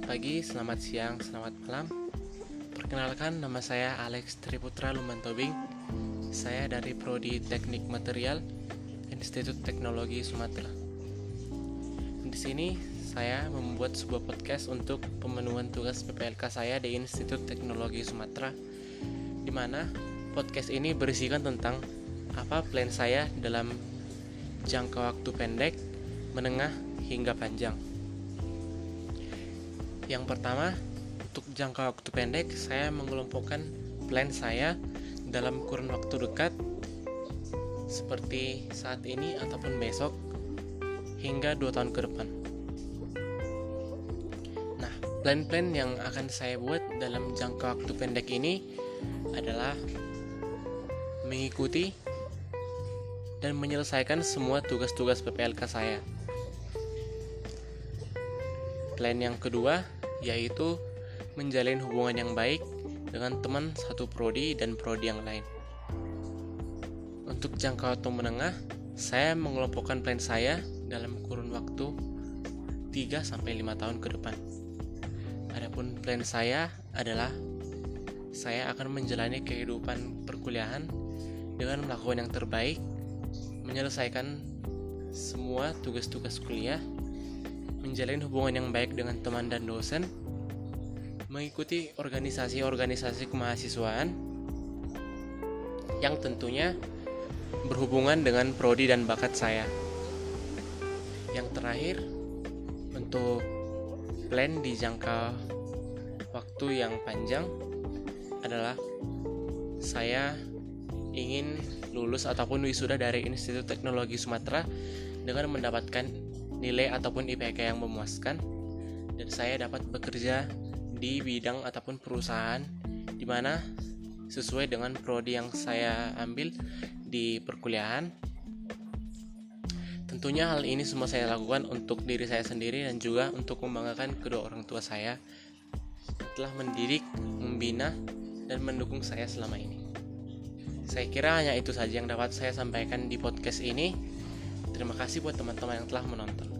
pagi, selamat siang, selamat malam. Perkenalkan, nama saya Alex Triputra Lumantobing. Saya dari Prodi Teknik Material, Institut Teknologi Sumatera. Di sini saya membuat sebuah podcast untuk pemenuhan tugas PPLK saya di Institut Teknologi Sumatera, di mana podcast ini berisikan tentang apa plan saya dalam jangka waktu pendek, menengah, hingga panjang. Yang pertama, untuk jangka waktu pendek, saya mengelompokkan plan saya dalam kurun waktu dekat seperti saat ini ataupun besok hingga 2 tahun ke depan. Nah, plan-plan yang akan saya buat dalam jangka waktu pendek ini adalah mengikuti dan menyelesaikan semua tugas-tugas PPLK saya. Plan yang kedua yaitu menjalin hubungan yang baik dengan teman satu prodi dan prodi yang lain. Untuk jangka waktu menengah, saya mengelompokkan plan saya dalam kurun waktu 3 sampai 5 tahun ke depan. Adapun plan saya adalah saya akan menjalani kehidupan perkuliahan dengan melakukan yang terbaik, menyelesaikan semua tugas-tugas kuliah menjalin hubungan yang baik dengan teman dan dosen, mengikuti organisasi-organisasi kemahasiswaan yang tentunya berhubungan dengan prodi dan bakat saya. Yang terakhir, untuk plan di jangka waktu yang panjang adalah saya ingin lulus ataupun wisuda dari Institut Teknologi Sumatera dengan mendapatkan nilai ataupun IPK yang memuaskan dan saya dapat bekerja di bidang ataupun perusahaan di mana sesuai dengan prodi yang saya ambil di perkuliahan. Tentunya hal ini semua saya lakukan untuk diri saya sendiri dan juga untuk membanggakan kedua orang tua saya telah mendidik, membina, dan mendukung saya selama ini. Saya kira hanya itu saja yang dapat saya sampaikan di podcast ini. Terima kasih buat teman-teman yang telah menonton.